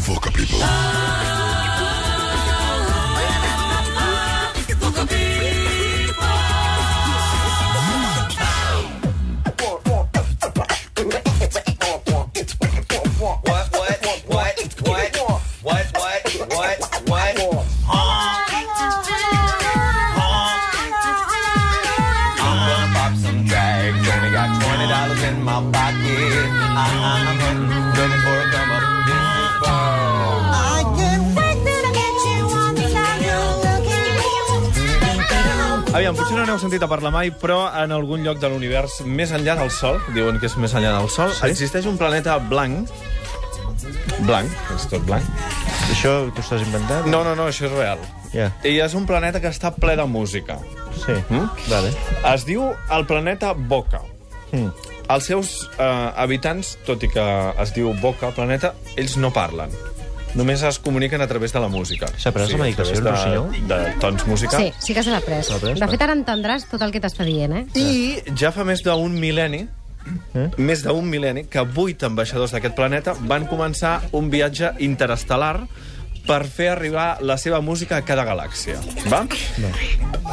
Voca People. Aviam, potser no n'heu sentit a parlar mai, però en algun lloc de l'univers més enllà del Sol, diuen que és més enllà del Sol, sí? existeix un planeta blanc, blanc, és tot blanc. Això t'ho estàs inventant? No, no, no, això és real. Ja, I és un planeta que està ple de música. sí. Mm? Vale. Es diu el planeta Boca. Mm. Els seus eh, habitants, tot i que es diu Boca, planeta, ells no parlen. Només es comuniquen a través de la música. S'ha pres la medicació, través Rossinyol? de, de tons musicals. Sí, sí que se l'ha pres. pres, De fet, ara entendràs tot el que t'està dient, eh? I ja fa més d'un mil·lenni, Eh? més d'un mil·lenni, que vuit ambaixadors d'aquest planeta van començar un viatge interestel·lar per fer arribar la seva música a cada galàxia. Va? No.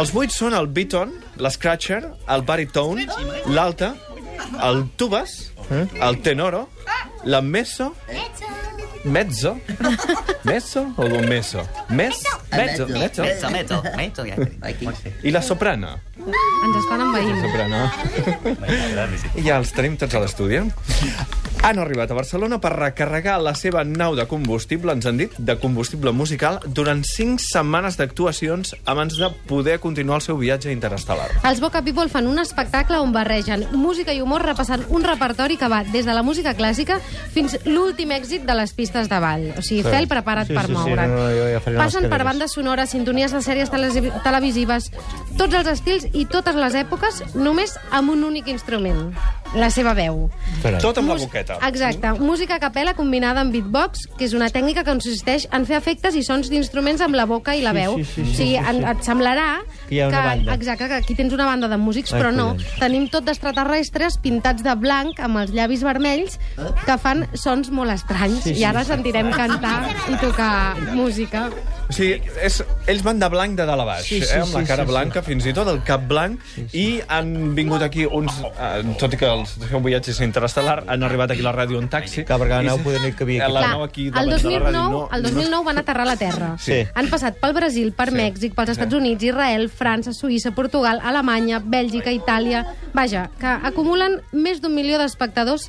Els vuit són el Beaton, l'Scratcher, el Baritone, l'Alta, el Tubas, Eh? el Tenoro, la Meso, Mezzo, Meso o un Meso? Mes, Mezzo, Mezzo, Mezzo, mezzo, mezzo. Aquí. i la Soprana. Ens estan envaint. Soprano. I ja els tenim tots a l'estudi. Han arribat a Barcelona per recarregar la seva nau de combustible, ens han dit, de combustible musical, durant cinc setmanes d'actuacions abans de poder continuar el seu viatge interestel·lar. Els Boca People fan un espectacle on barregen música i humor repassant un repertori que va des de la música clàssica fins l'últim èxit de les pistes de ball. O sigui, fel prepara't Sí, per sí, sí, moure't. no, no, jo ja Passen per bandes sonores, sintonies de sèries televisives, tots els estils i totes les èpoques, només amb un únic instrument, la seva veu. Carai. Tot amb la boqueta. Exacte. Música a capella combinada amb beatbox, que és una tècnica que consisteix en fer efectes i sons d'instruments amb la boca i la Sí, veu. sí, sí, o sí, sigui, sí, sí. en- et semblarà Que hi ha una banda. Exacte, que aquí tens una banda de músics, Ai, però no. collons. Tenim tot d'extraterrestres pintats de blanc amb els llavis vermells que fan sons molt estranys. Sí, sí, I ara sí. sentirem cantar i tocar música. O sigui, és, ells van de blanc de dalt a baix, Sí, sí, eh, amb la sí, cara sí, sí. blanca, fins i tot el cap blanc, i han vingut aquí uns... Eh, tot i que el seu viatge és interestel·lar, han arribat aquí a la ràdio en taxi. Clar, perquè la I nau poder no hi cabia aquí. La Clar, nau aquí el davant de la 2009, ràdio no- el 2009 van aterrar a la Terra. Sí. Han passat pel Brasil, per Sí. Mèxic, pels Estats Units, Israel, França, Suïssa, Portugal, Alemanya, Bèlgica, Itàlia... Vaja, que acumulen més d'un milió d'espectadors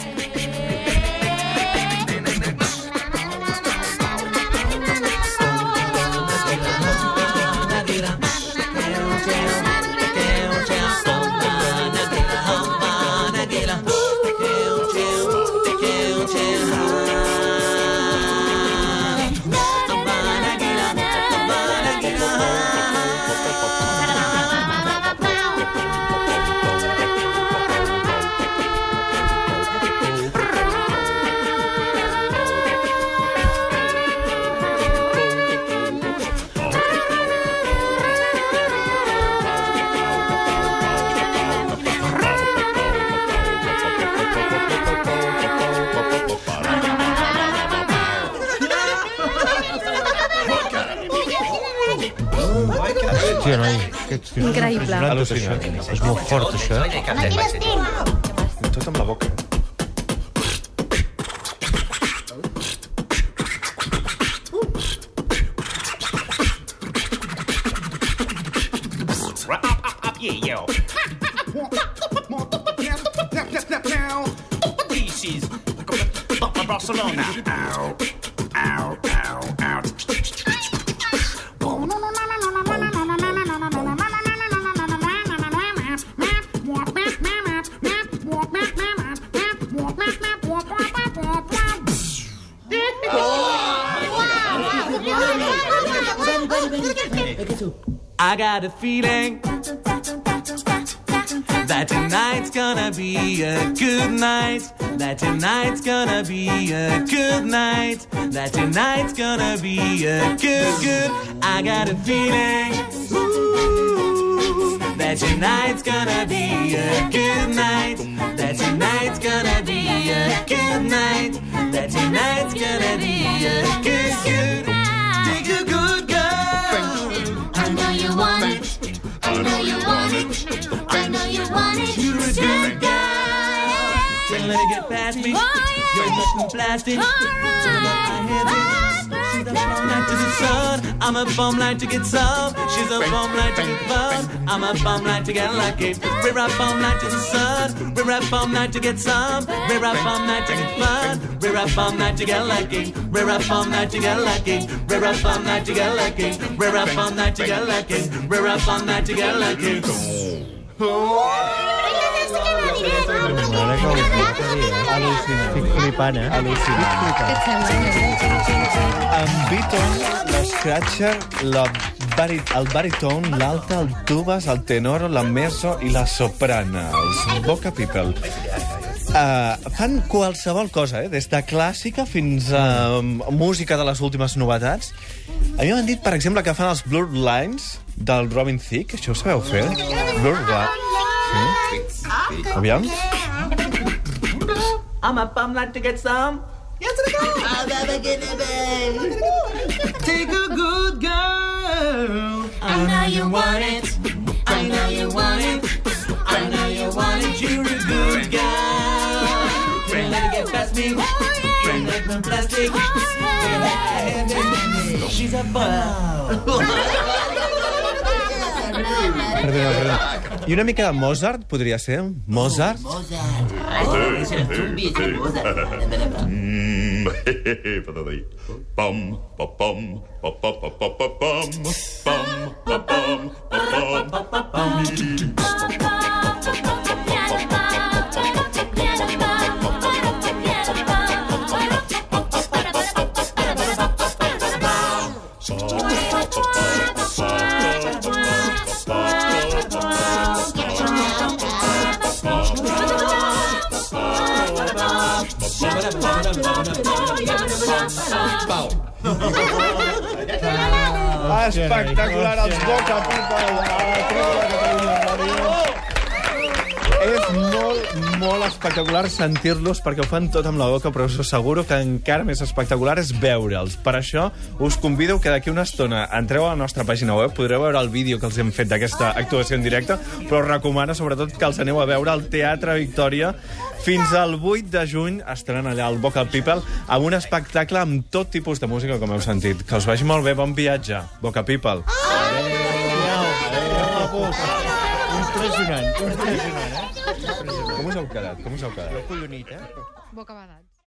Increïble. Al·lucinant. És molt fort, això. Aquí les tinc! Tot amb la boca. Barcelona. I got a feeling that tonight's gonna be a good night. That tonight's gonna be a good night. That tonight's gonna be a good, good. I got a feeling ooh, that tonight's gonna be a good night. That tonight's gonna be a good night. That tonight's gonna be a good, good, dig a good girl. I know you want it. I know you want it. I know you want it. You're a good girl. Can't let it get past me. Oh, You're looking plastic. Turn up my. I'm a bum light to get some. She's a bum light to get fun. I'm a bum light to get lucky. We're a bum light to the sun. We're a bum light to get some. We're a bum light to get fun. We're a bum light to get lucky. We're a bum light to get lucky. We're a bum light to get lucky. We're a bum light to get lucky. We're a bum light to get lucky. M'agrada com ho porta a dir, eh? Al·lucinant. Estic flipant, eh? Al·lucinant. Què et sembla? En Beaton, l'Scratcher, la bari, el baritone, l'alta, el tubes, el tenoro, la mezzo i la soprana, els Boca People. Uh, fan qualsevol cosa, eh? des de clàssica fins a um, música de les últimes novetats. A mi m'han dit, per exemple, que fan els Blurred Lines del Robin Thicke. Això ho sabeu fer? Blurred Lines. Sí? Aviam. I'm a bum light to get some. Yes, to go. Take a good girl. I know you want it. I know you want it. I know you want it. You're a good girl. Can't let it get past me. Oh, Can't let oh, me plastic. She's a bum. Perdona, perdona. I una mica de Mozart, podria ser? Mozart? Mm, Patati. Bum, ba bum, ba ba ba ba ba bum, bum, ba bum, ba bum, ba bum. Espectacular, els Boca People a la tribu de Catalunya Ràdio. És molt, espectacular sentir-los perquè ho fan tot amb la boca, però us asseguro que encara més espectacular és veure'ls. Per això us convido que d'aquí una estona entreu a la nostra pàgina web, podreu veure el vídeo que els hem fet d'aquesta actuació en directe, però us recomano sobretot que els aneu a veure al Teatre Victòria. Fins al 8 de juny estaran allà al Vocal People amb un espectacle amb tot tipus de música, com heu sentit. Que us vagi molt bé, bon viatge. Vocal People. Impressionant, impressionant, eh? Heu quedat? Com us heu quedat? Collonit, eh? Boca badats.